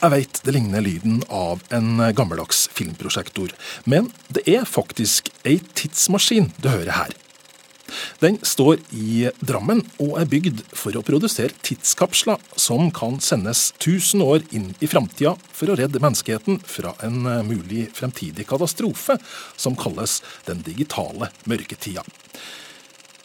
Jeg veit det ligner lyden av en gammeldags filmprosjektor, men det er faktisk ei tidsmaskin du hører her. Den står i Drammen og er bygd for å produsere tidskapsler som kan sendes 1000 år inn i framtida for å redde menneskeheten fra en mulig fremtidig katastrofe som kalles den digitale mørketida.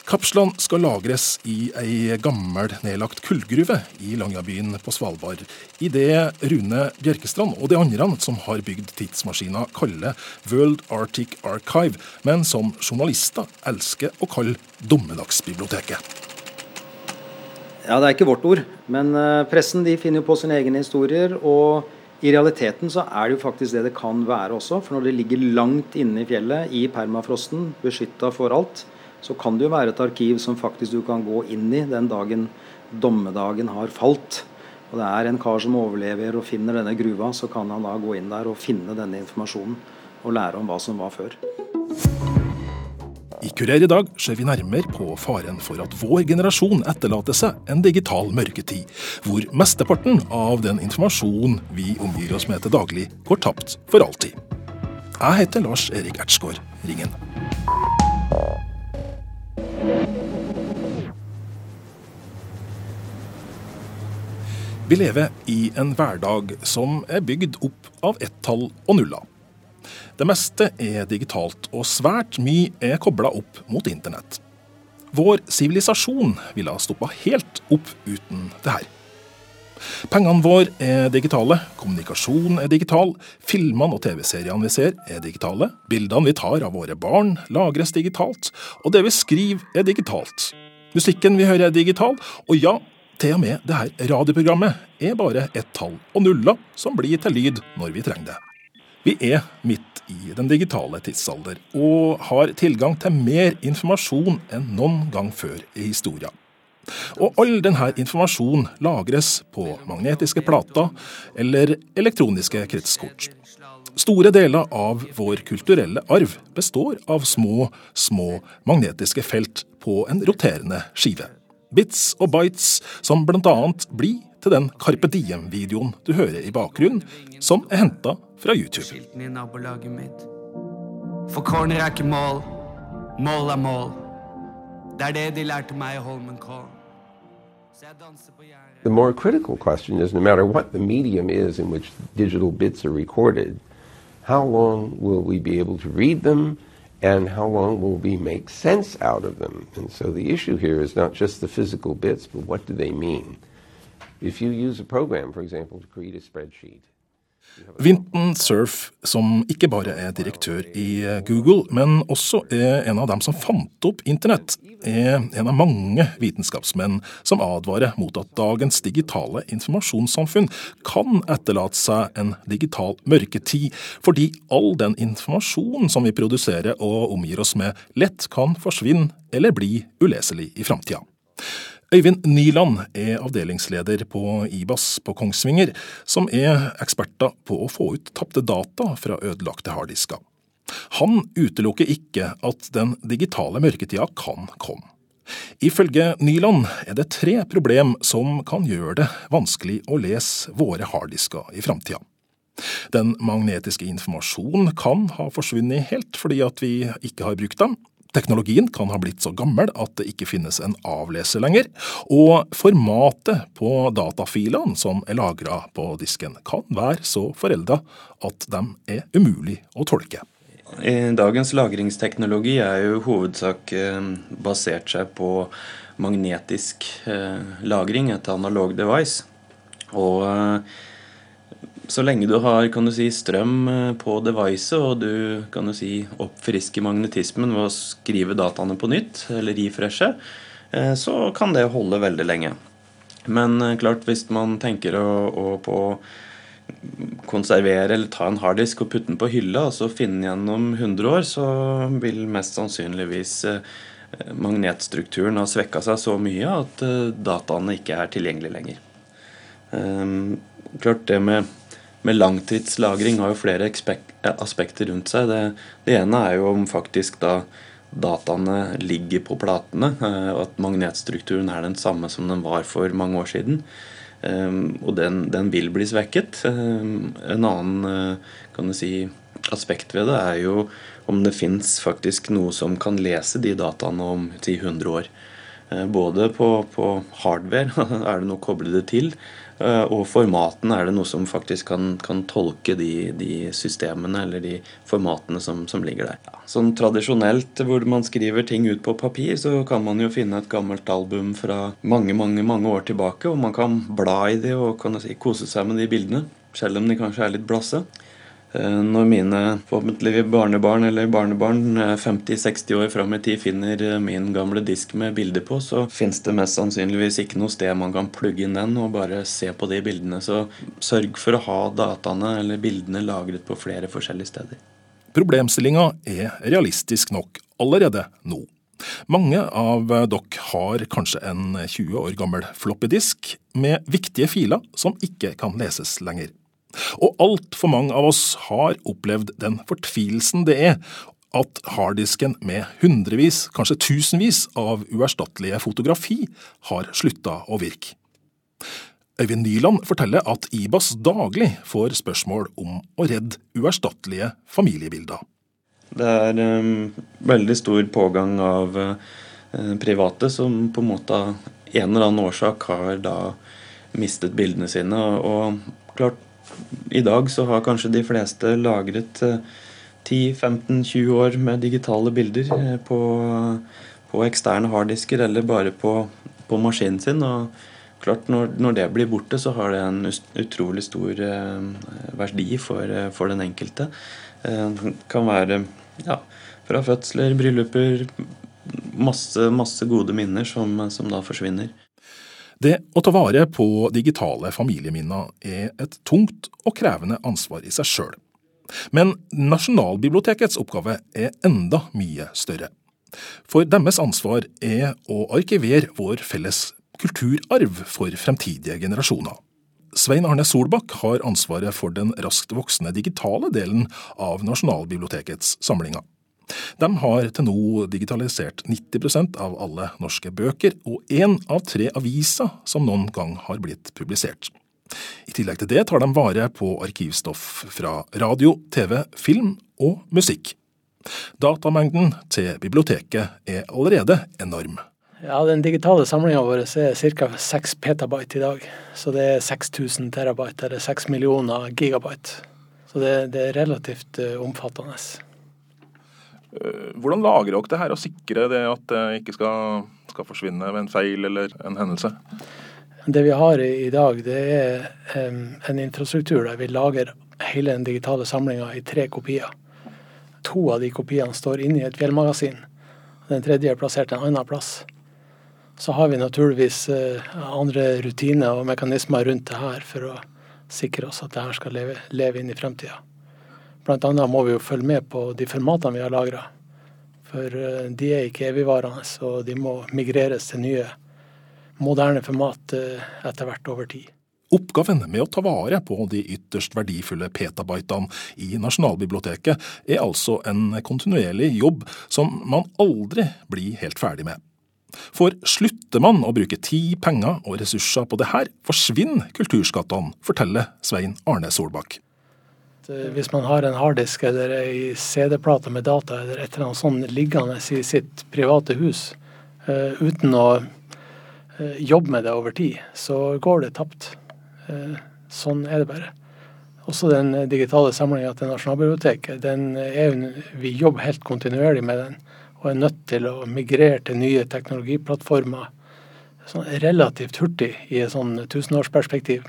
Kapslene skal lagres i ei gammel, nedlagt kullgruve i Langjabyen på Svalbard. I det Rune Bjerkestrand og de andre som har bygd tidsmaskina, kaller World Arctic Archive, men som journalister elsker å kalle dommedagsbiblioteket. Ja, det er ikke vårt ord, men eh, pressen de finner jo på sine egne historier. og i realiteten så er det jo faktisk det det kan være også. For når det ligger langt inne i fjellet, i permafrosten, beskytta for alt, så kan det jo være et arkiv som faktisk du kan gå inn i den dagen dommedagen har falt. Og det er en kar som overlever og finner denne gruva, så kan han da gå inn der og finne denne informasjonen og lære om hva som var før. I Kurer i dag ser vi nærmere på faren for at vår generasjon etterlater seg en digital mørketid, hvor mesteparten av den informasjonen vi omgir oss med til daglig, går tapt for alltid. Jeg heter Lars Erik Ertsgaard Ringen. Vi lever i en hverdag som er bygd opp av ett-tall og nuller. Det meste er digitalt, og svært mye er kobla opp mot internett. Vår sivilisasjon ville ha stoppa helt opp uten det her. Pengene våre er digitale, kommunikasjon er digital, filmene og TV-seriene vi ser er digitale, bildene vi tar av våre barn lagres digitalt, og det vi skriver er digitalt. Musikken vi hører er digital, og ja, til og med det her radioprogrammet er bare et tall og nuller som blir til lyd når vi trenger det. Vi er midt i den digitale tidsalder og har tilgang til mer informasjon enn noen gang før i historien. Og all denne informasjonen lagres på magnetiske plater eller elektroniske kretskort. Store deler av vår kulturelle arv består av små, små magnetiske felt på en roterende skive. Bits og bites som bl.a. blir til den Carpe Diem-videoen du hører i bakgrunnen, som er henta fra YouTube. For corner er ikke mål, mål er mål. Det er det de lærte meg i Holmenkollen. The more critical question is no matter what the medium is in which digital bits are recorded, how long will we be able to read them and how long will we make sense out of them? And so the issue here is not just the physical bits, but what do they mean? If you use a program, for example, to create a spreadsheet, Vinton Surf, som ikke bare er direktør i Google, men også er en av dem som fant opp internett, er en av mange vitenskapsmenn som advarer mot at dagens digitale informasjonssamfunn kan etterlate seg en digital mørketid, fordi all den informasjonen som vi produserer og omgir oss med, lett kan forsvinne eller bli uleselig i framtida. Øyvind Nyland er avdelingsleder på IBAS på Kongsvinger, som er eksperter på å få ut tapte data fra ødelagte harddisker. Han utelukker ikke at den digitale mørketida kan komme. Ifølge Nyland er det tre problem som kan gjøre det vanskelig å lese våre harddisker i framtida. Den magnetiske informasjonen kan ha forsvunnet helt fordi at vi ikke har brukt dem. Teknologien kan ha blitt så gammel at det ikke finnes en avleser lenger, og formatet på datafilene som er lagra på disken kan være så forelda at de er umulig å tolke. Dagens lagringsteknologi er jo hovedsak eh, basert seg på magnetisk eh, lagring, et analog device. Og eh, så lenge du har kan du si, strøm eh, på devicet, og du kan du si, oppfrisker magnetismen ved å skrive dataene på nytt, eller refreshe, eh, så kan det holde veldig lenge. Men eh, klart, hvis man tenker å, å på konservere eller ta en harddisk og putte den på hylla, og så finne gjennom 100 år, så vil mest sannsynligvis magnetstrukturen ha svekka seg så mye at dataene ikke er tilgjengelige lenger. Um, klart det med med langtidslagring har jo flere aspekter rundt seg. Det, det, ene er jo om faktisk da dataene ligger på platene, og eh, at magnetstrukturen er den samme som den var for mange år siden. Og den, den vil bli svekket. En annen kan du si, aspekt ved det er jo om det fins faktisk noe som kan lese de dataene om 10-100 år. Både på, på hardware, er det noe å koble det til, Eh, og formatene, er det noe som faktisk kan, kan tolke de, de, systemene eller de formatene som, som ligger der. Sånn tradisjonelt hvor man skriver ting ut på papir, så kan man jo finne et gammelt album fra mange mange, mange år tilbake, og man kan bla i det og kan si, kose seg med de bildene, selv om de kanskje er litt blasse. Eh, når mine forhåpentlig barnebarn eller barnebarn 50-60 eh, år fram i tid finner eh, min gamle disk med bilder på, så fins det mest sannsynligvis ikke noe sted man kan plugge inn den og bare se på de bildene. Så sørg for å ha dataene eller bildene lagret på flere forskjellige steder. Problemstillinga er realistisk nok allerede nå. Mange av dere har kanskje en 20 år gammel floppydisk med viktige filer som ikke kan leses lenger. Og altfor mange av oss har opplevd den fortvilelsen det er at harddisken med hundrevis, kanskje tusenvis av uerstattelige fotografi har slutta å virke. Øyvind Nyland forteller at IBAS daglig får spørsmål om å redde uerstattelige familiebilder. Det er um, veldig stor pågang av uh, private som på en måte av en eller annen årsak har da mistet bildene sine. Og klart, i dag så har kanskje de fleste lagret 10-15-20 eh, år med digitale bilder eh, på, på eksterne harddisker eller bare på, på, maskinen sin. og klart når, når, det blir borte, så har det en utrolig stor eh, verdi for, for, den enkelte. Det kan være ja, fra fødsler, brylluper, masse, masse gode minner som, som da forsvinner. Det å ta vare på digitale familieminner er et tungt og krevende ansvar i seg sjøl. Men Nasjonalbibliotekets oppgave er enda mye større. For deres ansvar er å arkivere vår felles kulturarv for fremtidige generasjoner. Svein Arne Solbakk har ansvaret for den raskt voksende digitale delen av Nasjonalbibliotekets samlinger. De har til nå digitalisert 90% av alle norske bøker, og én av tre aviser som noen gang har blitt publisert. I tillegg til det tar de vare på arkivstoff fra radio, TV, film og musikk. Datamengden til biblioteket er allerede enorm. Ja, Den digitale samlinga vår er ca. 6 petabyte i dag. Så det er 6000 terabyte, eller 6 millioner gigabyte. Så det, det er relativt uh, omfattende. Eh, hvordan lagrer dere det her og sikrer det at det ikke skal, skal, forsvinne ved en feil eller en hendelse? Det vi har i dag, det er en infrastruktur der vi lager hele den digitale samlinga i tre kopier. To av de kopiene står inne i et fjellmagasin. Den tredje er plassert en annen plass. Så har vi naturligvis eh, andre rutiner og mekanismer rundt det her for å sikre oss at det her skal leve, leve inn i fremtida. Blant annet må vi jo følge med på de formatene vi har lagra. For eh, de er ikke evigvarende, og de må migreres til nye, moderne format eh, etter hvert over tid. Oppgaven med å ta vare på de ytterst verdifulle petabytene i Nasjonalbiblioteket er altså en kontinuerlig jobb som man aldri blir helt ferdig med. For slutter man å bruke tid, penger og ressurser på det her, forsvinner kulturskattene, forteller Svein Arne Solbakk. Eh, hvis man har en harddisk eller ei CD-plate med data eller et eller annet sånt liggende i sitt private hus uh, uten å uh, jobbe med det over tid, så går det tapt. Sånn er det bare. Også den digitale samlinga til Nasjonalbiblioteket. Den er, vi jobber helt kontinuerlig med den, og er nødt til å migrere til nye teknologiplattformer sånn relativt hurtig i et sånn tusenårsperspektiv.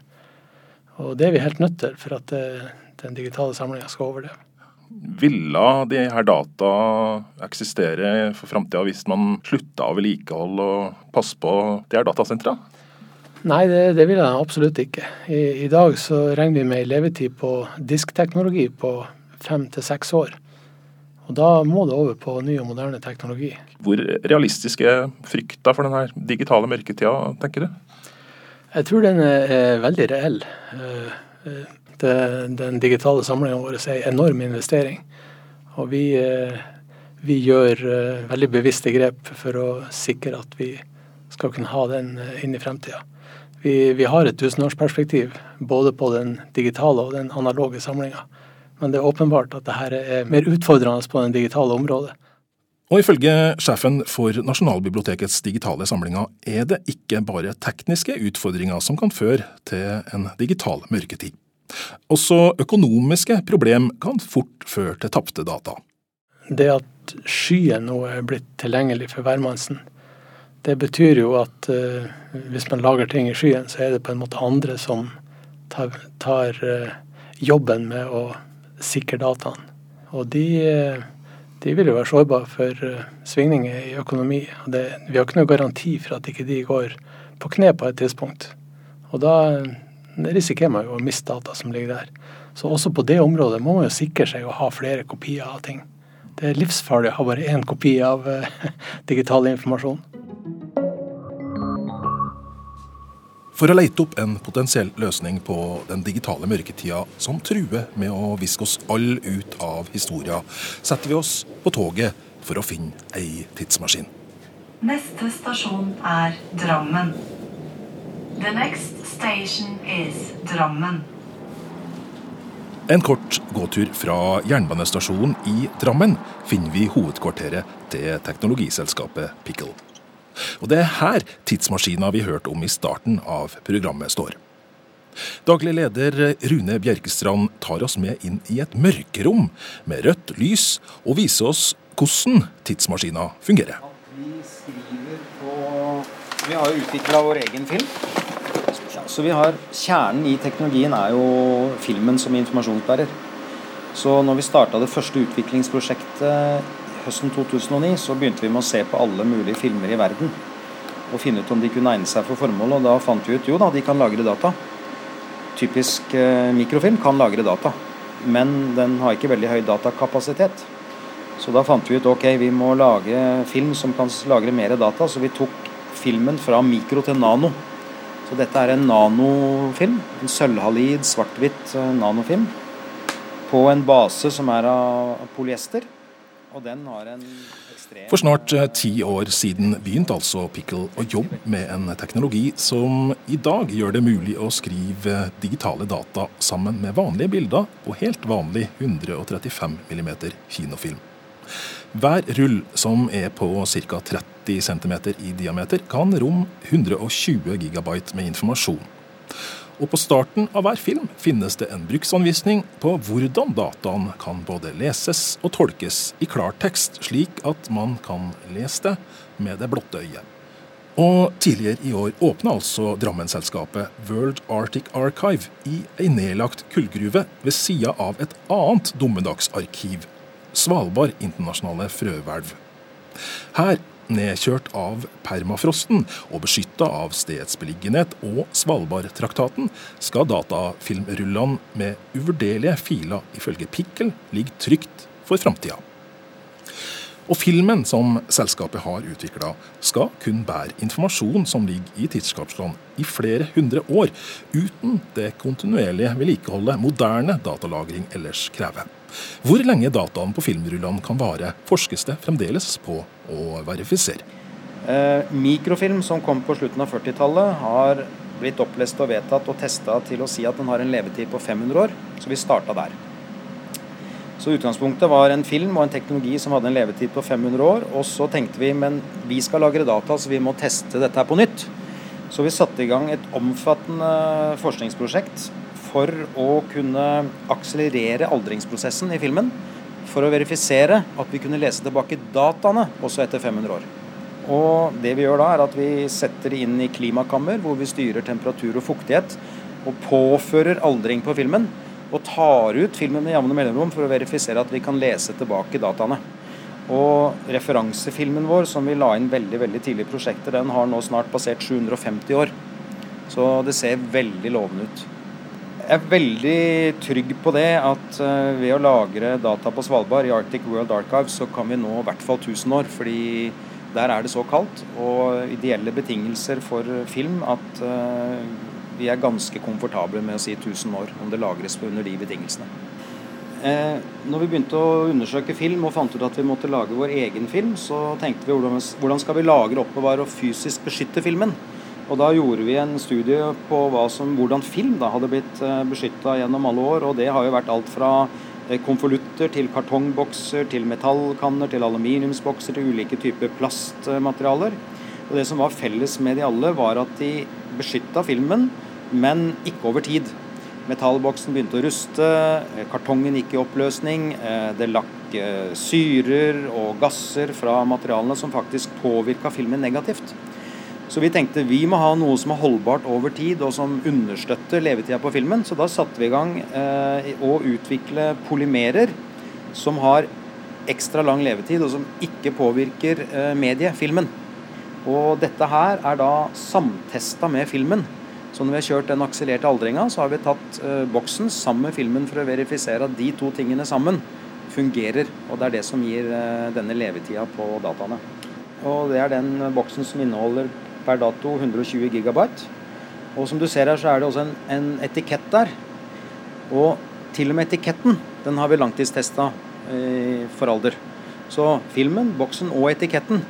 Og det er vi helt nødt til, for at det, den digitale samlinga skal overleve. Ville de her data eksistere for framtida hvis man slutta å vedlikeholde og passe på de her datasentrene? Nei, det, det vil jeg absolutt ikke. I, I, dag så regner vi med en levetid på diskteknologi på fem til seks år. Og Da må det over på ny og moderne teknologi. Hvor realistisk er frykta for denne digitale mørketida, tenker du? Jeg tror den er veldig reell. Det, den digitale samlinga vår er en enorm investering. Og vi, eh, vi, gjør eh, veldig bevisste grep for å sikre at vi skal kunne ha den eh, inn i fremtida. Vi, vi har et tusenårsperspektiv både på den digitale og den analoge samlinga. Men det er åpenbart at dette er mer utfordrende på det digitale området. Og ifølge sjefen for Nasjonalbibliotekets digitale samlinger er det ikke bare tekniske utfordringer som kan føre til en digital mørketid. Også økonomiske problem kan fort føre til tapte data. Det at skyen nå er blitt tilgjengelig for hvermannsen, det betyr jo at uh, hvis man lager ting i skyen, så er det på en måte andre som tar, tar uh, jobben med å sikre dataen. Og de, uh, de vil jo være sårbare for svingninger i økonomi. Det, vi har ikke noe garanti for at ikke de går på kne på et tidspunkt. Og da risikerer man jo å miste data som ligger der. Så også på det området må man jo sikre seg å ha flere kopier av ting. Det er livsfarlig å ha bare én kopi av digital informasjon. For å leite opp en potensiell løsning på den digitale mørketida som truer med å viske oss alle ut av historia, setter vi oss på toget for å finne ei tidsmaskin. Neste stasjon er Drammen. The next station is Drammen. En kort gåtur fra jernbanestasjonen i Drammen finner vi hovedkvarteret til teknologiselskapet Pickle. Og det er her tidsmaskina vi hørte om i starten av programmet står. Daglig leder Rune Bjerkestrand tar oss med inn i et mørkerom med rødt lys, og viser oss hvordan tidsmaskina fungerer. Vi skriver på Vi har jo utvikla vår egen film. Så vi har Kjernen i teknologien er jo filmen som informasjonsbærer. Så når vi starta det første utviklingsprosjektet høsten 2009 så begynte vi med å se på alle mulige filmer i verden. Og finne ut om de kunne egne seg for formålet. Og da fant vi ut jo da, de kan lagre data. Typisk eh, mikrofilm kan lagre data. Men den har ikke veldig høy datakapasitet. Så da fant vi ut ok, vi må lage film som kan lagre mer data. Så vi tok filmen fra mikro til nano. Så dette er en nanofilm. En sølvhalid, svart-hvitt eh, nanofilm. På en base som er av polyester. For snart eh, ti år siden begynte altså Pickle å jobbe med en teknologi som i dag gjør det mulig å skrive digitale data sammen med vanlige bilder på helt vanlig 135 mm kinofilm. Hver rull, som er på ca. 30 cm i diameter, kan rom 120 GB med informasjon. Og på starten av hver film finnes det en bruksanvisning på hvordan dataen kan både leses og tolkes i klartekst, slik at man kan lese det med det blotte øyet. Og tidligere i år åpna altså Drammen-selskapet World Arctic Archive i ei nedlagt kullgruve ved sida av et annet dommedagsarkiv, Svalbard internasjonale frøhvelv. Her nedkjørt av permafrosten og beskytta av stedsbeliggenhet og Svalbardtraktaten, skal datafilmrullene med uvurderlige filer ifølge Pikkel ligge trygt for framtida. Og filmen som selskapet har utvikla, skal kun bære informasjon som ligger i tidskapslene i flere hundre år, uten det kontinuerlige vedlikeholdet moderne datalagring ellers krever. Hvor lenge dataen på filmrullene kan vare, forskes det fremdeles på å verifisere. Eh, mikrofilm som kom på slutten av 40-tallet, har blitt opplest og vedtatt og testa til å si at den har en levetid på 500 år, så vi starta der. Så utgangspunktet var en film og en teknologi som hadde en levetid på 500 år. Og så tenkte vi men vi skal lagre data, så vi må teste dette her på nytt. Så vi satte i gang et omfattende forskningsprosjekt for å kunne akselerere aldringsprosessen i filmen. For å verifisere at vi kunne lese tilbake dataene også etter 500 år. Og det vi gjør da, er at vi setter det inn i klimakammer, hvor vi styrer temperatur og fuktighet. Og påfører aldring på filmen. Og tar ut filmen med jevne mellomrom for å verifisere at vi kan lese tilbake dataene. Og referansefilmen vår, som vi la inn veldig veldig tidlig i prosjektet, den har nå snart passert 750 år. Så det ser veldig lovende ut. Jeg er veldig trygg på det at uh, ved å lagre data på Svalbard i Arctic World Archive, så kan vi nå i hvert fall 1000 år. Fordi der er det så kaldt og ideelle betingelser for film at uh, vi er ganske komfortable med å si 1000 år om det lagres under de betingelsene. Eh, når vi begynte å undersøke film og fant ut at vi måtte lage vår egen film, så tenkte vi hvordan, hvordan skal vi lagre, oppbevare og fysisk beskytte filmen. Og Da gjorde vi en studie på som, hvordan film da hadde blitt uh, beskytta gjennom alle år. og Det har jo vært alt fra uh, konvolutter til kartongbokser til metallkanner til aluminiumsbokser til ulike typer plastmaterialer. Og Det som var felles med de alle, var at de beskytta filmen, men ikke over tid. Metallboksen begynte å ruste, eh, kartongen gikk i oppløsning. Det lakk syrer og gasser fra materialene som faktisk påvirka filmen negativt. Så vi tenkte vi må ha noe som er holdbart over tid, og som understøtter levetida på filmen. Så da satte vi i gang eh, å utvikle polymerer som har ekstra lang levetid, og som ikke påvirker eh, mediefilmen. Og dette her er da samtesta med filmen. Så når vi har kjørt den akselerte aldringa, så har vi tatt eh, boksen sammen med filmen for å verifisere at de to tingene sammen fungerer. Og det er det som gir eh, denne levetida på dataene. Og det er den boksen som inneholder per dato 120 gigabyte. Og som du ser her, så er det også en, en etikett der. Og til og med etiketten den har vi langtidstesta eh, for alder. Så filmen, boksen og etiketten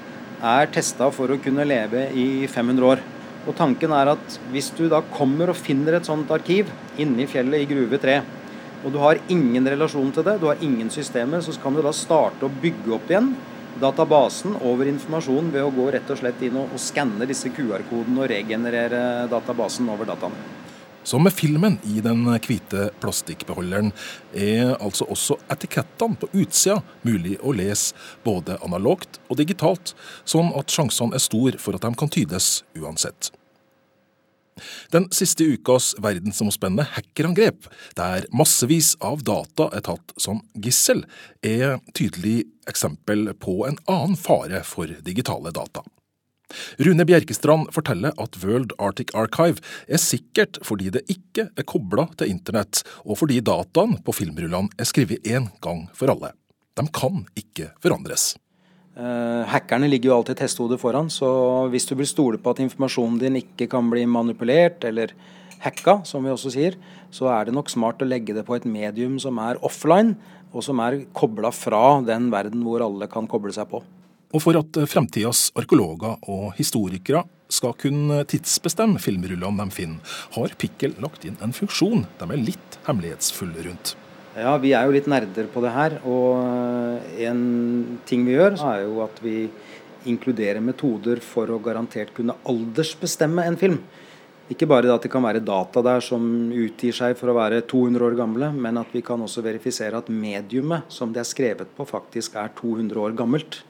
er testa for å kunne leve i 500 år. Og tanken er at hvis du da kommer og finner et sånt arkiv inne i fjellet i Gruve 3, og du har ingen relasjon til det, du har ingen systemer, så kan du da starte å bygge opp igjen databasen over informasjon ved å gå rett og slett inn og, og skanne disse QR-kodene og regenerere databasen over dataene. Som med filmen i den hvite plastikkbeholderen, er altså også etikettene på utsida mulig å lese både analogt og digitalt, sånn at sjansene er store for at de kan tydes uansett. Den siste ukas verdensomspennende hackerangrep, der massevis av data er tatt som gissel, er tydelig eksempel på en annen fare for digitale data. Rune Bjerkestrand forteller at World Arctic Archive er sikkert fordi det ikke er kobla til internett, og fordi dataen på filmrullene er skrevet én gang for alle. De kan ikke forandres. Uh, hackerne ligger jo alltid et foran, så hvis du vil stole på at informasjonen din ikke kan bli manipulert eller hacka, som vi også sier, så er det nok smart å legge det på et medium som er offline, og som er kobla fra den verden hvor alle kan koble seg på. Og for at fremtidas arkeologer og historikere skal kunne tidsbestemme filmrullene de finner, har Pikkel lagt inn en funksjon de er litt hemmelighetsfulle rundt. Ja, vi er jo litt nerder på det her. Og eh, en ting vi gjør, er jo at vi inkluderer metoder for å garantert kunne aldersbestemme en film. Ikke bare at det kan være data der som utgir seg for å være 200 år gamle, men at vi kan også verifisere at mediumet som det er skrevet på, faktisk er 200 år gammelt.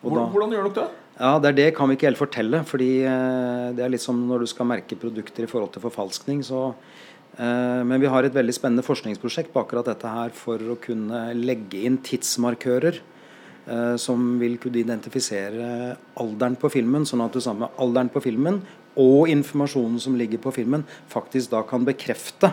Hvordan, hvordan gjør dere det? Ja, Det det kan vi ikke helt fortelle. fordi eh, det er litt som når du skal merke produkter i forhold til forfalskning. så men vi har et veldig spennende forskningsprosjekt på akkurat dette her for å kunne legge inn tidsmarkører eh, som vil kunne identifisere alderen på filmen, sånn at du sammen med alderen på filmen og informasjonen som ligger på filmen, faktisk da kan bekrefte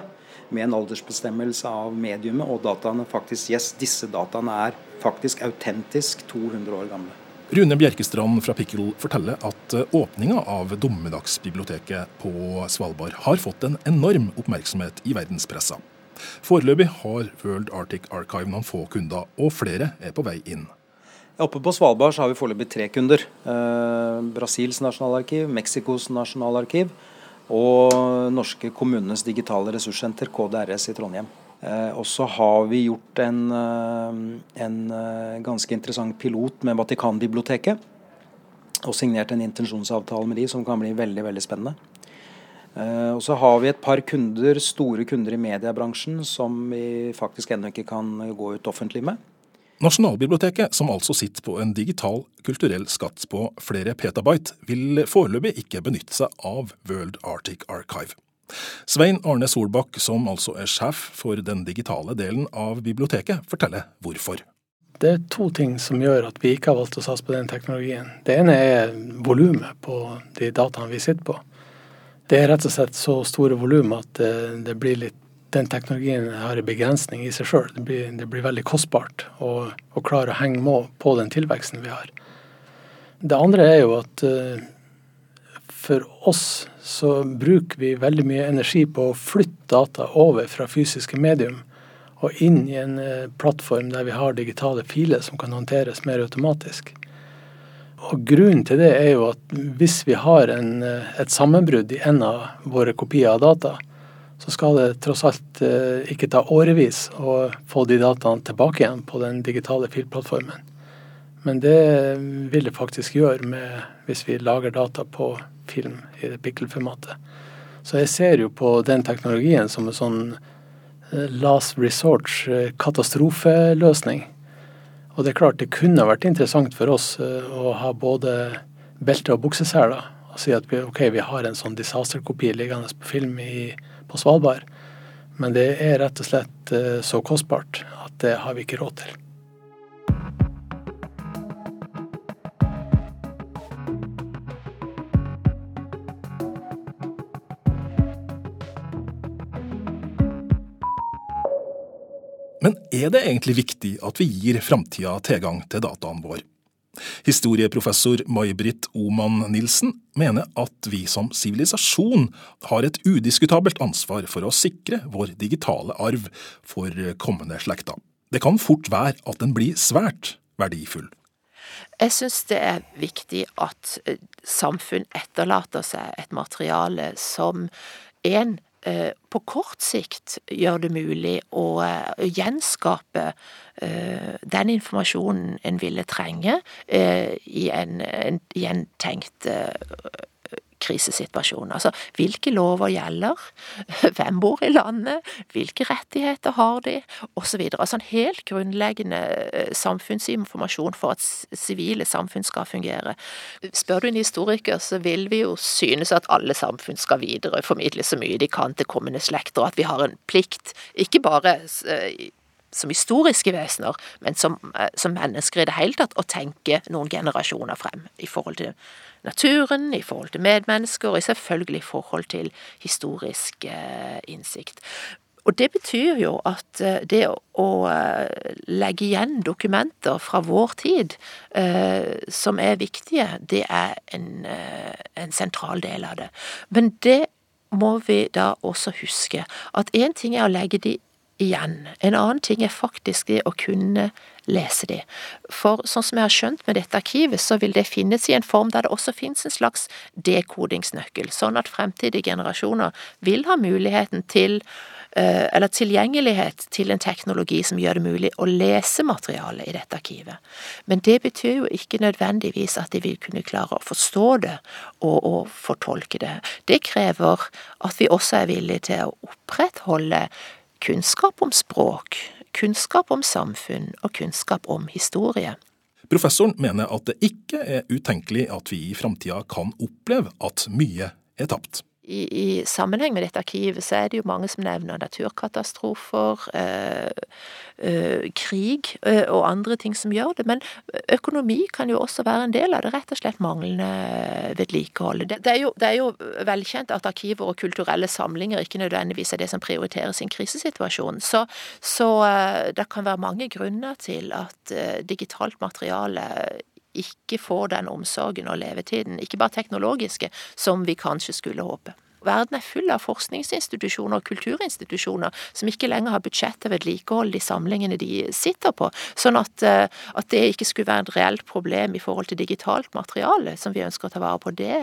med en aldersbestemmelse av mediumet og dataene faktisk Yes, disse dataene er faktisk autentisk 200 år gamle. Rune Bjerkestrand fra Pickle forteller at eh, åpninga av Dommedagsbiblioteket på Svalbard har fått en enorm oppmerksomhet i verdenspressa. Foreløpig har World Arctic Archive noen få kunder, og flere er på vei inn. Oppe på Svalbard har vi foreløpig tre kunder. Eh, Brasils nasjonalarkiv, Mexicos nasjonalarkiv og norske kommunenes digitale ressurssenter, KDRS i Trondheim. Eh, og så har vi gjort en, eh, en eh, ganske interessant pilot med Vatikanbiblioteket. Og signert en intensjonsavtale med de som kan bli veldig veldig spennende. Og så har vi et par kunder, store kunder i mediebransjen som vi faktisk ennå ikke kan gå ut offentlig med. Nasjonalbiblioteket, som altså sitter på en digital kulturell skatt på flere petabyte, vil foreløpig ikke benytte seg av World Arctic Archive. Svein Arne Solbakk, som altså er sjef for den digitale delen av biblioteket, forteller hvorfor. Det er to ting som gjør at vi ikke har valgt å satse på den teknologien. Det ene er volumet på de dataene vi sitter på. Det er rett og slett så store volum at det, det, blir litt den teknologien har en begrensning i seg sjøl. Det, det, blir veldig kostbart å, å klare å henge med på den tilveksten vi har. Det andre er jo at uh, for oss så bruker vi veldig mye energi på å flytte data over fra fysiske medium og inn i en eh, plattform der vi har digitale filer som kan håndteres mer automatisk. Og Grunnen til det er jo at hvis vi har en, et sammenbrudd i en av våre kopier av data, så skal det tross alt eh, ikke ta årevis å få de dataene tilbake igjen på den digitale filplattformen. Men det vil det faktisk gjøre med, hvis vi lager data på film i det pikkelformatet. Så jeg ser jo på den teknologien som en sånn eh, last resort eh. Og det er klart det kunne vært interessant for oss å ha både belte og bukseseler og si at vi, ok, vi har en sånn disaster-kopi liggende på film i på Svalbard. Men det er rett og slett eh, så kostbart at det har vi ikke råd til. Men er det egentlig viktig at vi gir framtida tilgang til dataen vår? Historieprofessor May-Britt Oman Nilsen mener at vi som sivilisasjon har et udiskutabelt ansvar for å sikre vår digitale arv for kommende slekter. Det kan fort være at den blir svært verdifull. Jeg syns det er viktig at eh, samfunn etterlater seg et materiale som en på kort sikt gjør det mulig å eh, gjenskape eh, den informasjonen en ville trenge i en, en, i en tenkt krisesituasjon. Altså hvilke lover gjelder, hvem bor i landet, hvilke rettigheter har de, osv. Altså en helt grunnleggende eh, samfunnsinformasjon for at sivile samfunn skal fungere. Spør du en historiker, så vil vi jo synes at alle samfunn skal videreformidle så mye de kan til kommende slekter, og at vi har en plikt, ikke bare eh, som historiske vesener, men som, eh, som, mennesker i det hele tatt, å tenke noen generasjoner frem i forhold til naturen, i forhold til medmennesker, og selvfølgelig i forhold til historisk eh, innsikt. Og det betyr jo at eh, det å legge igjen dokumenter fra vår tid som er viktige, det er en, en sentral del av det. Men det må vi da også huske at én ting er å legge de igjen. En annen ting er faktisk det å kunne lese de. For sånn som jeg har skjønt med dette arkivet, så vil det finnes i en form der det også finnes en slags dekodingsnøkkel, sånn at fremtidige generasjoner vil ha muligheten til eh, eller tilgjengelighet til en teknologi som gjør det mulig å lese materialet i dette arkivet. Men det betyr jo ikke nødvendigvis at de vil kunne klare å forstå det og, og fortolke det. Det krever at vi også er villige til å opprettholde kunnskap om språk, kunnskap om samfunn og kunnskap om historie. Professoren mener at det ikke er utenkelig at vi i framtida kan oppleve at mye er tapt i, i, sammenheng med dette arkivet så er det jo mange som nevner naturkatastrofer, øh, øh, krig øh, og andre ting som gjør det. Men økonomi kan jo også være en del av det. Rett og slett manglende vedlikehold. Det, det, er jo, det er jo velkjent at arkiver og kulturelle samlinger ikke nødvendigvis er det som prioriteres i en krisesituasjon. Så, så det kan være mange grunner til at digitalt materiale ikke får den omsorgen og levetiden, ikke bare teknologiske, som vi kanskje skulle håpe. Verden er full av forskningsinstitusjoner og kulturinstitusjoner som ikke lenger har budsjett til vedlikehold de samlingene de sitter på. Sånn at, eh, at, det ikke skulle være et reelt problem i forhold til digitalt materiale som vi ønsker å ta vare på, det,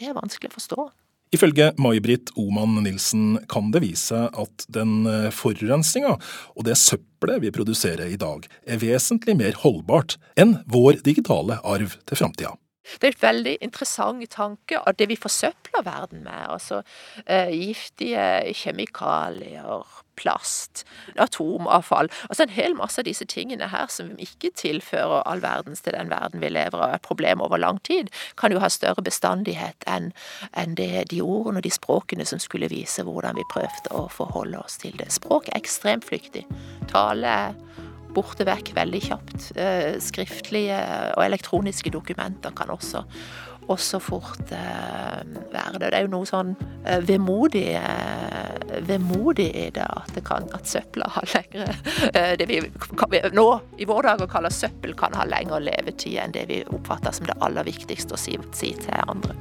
det er vanskelig å forstå. Ifølge May-Britt Oman Nilsen kan det vise at den eh, forurensninga og det søppelet vi produserer i dag, er vesentlig mer holdbart enn vår digitale arv til framtida. Det er et veldig interessant tanke av det vi forsøpler verden med. Altså eh, giftige kjemikalier, plast, atomavfall. Altså en hel masse av disse tingene her som ikke tilfører all verdens til den verden vi lever av, et problem over lang tid, kan jo ha større bestandighet enn en de ordene og de språkene som skulle vise hvordan vi prøvde å forholde oss til det. Språk er ekstremt flyktig. Tale borte vekk veldig kjapt. Eh, skriftlige og elektroniske dokumenter kan også, også fort eh, være det. Det er jo noe sånn eh, vemodig, vemodig i det at, det kan, at søpla har lengre Det vi nå i våre dager kaller søppel, kan ha lengre levetid enn det vi oppfatter som det aller viktigste å si, si til andre.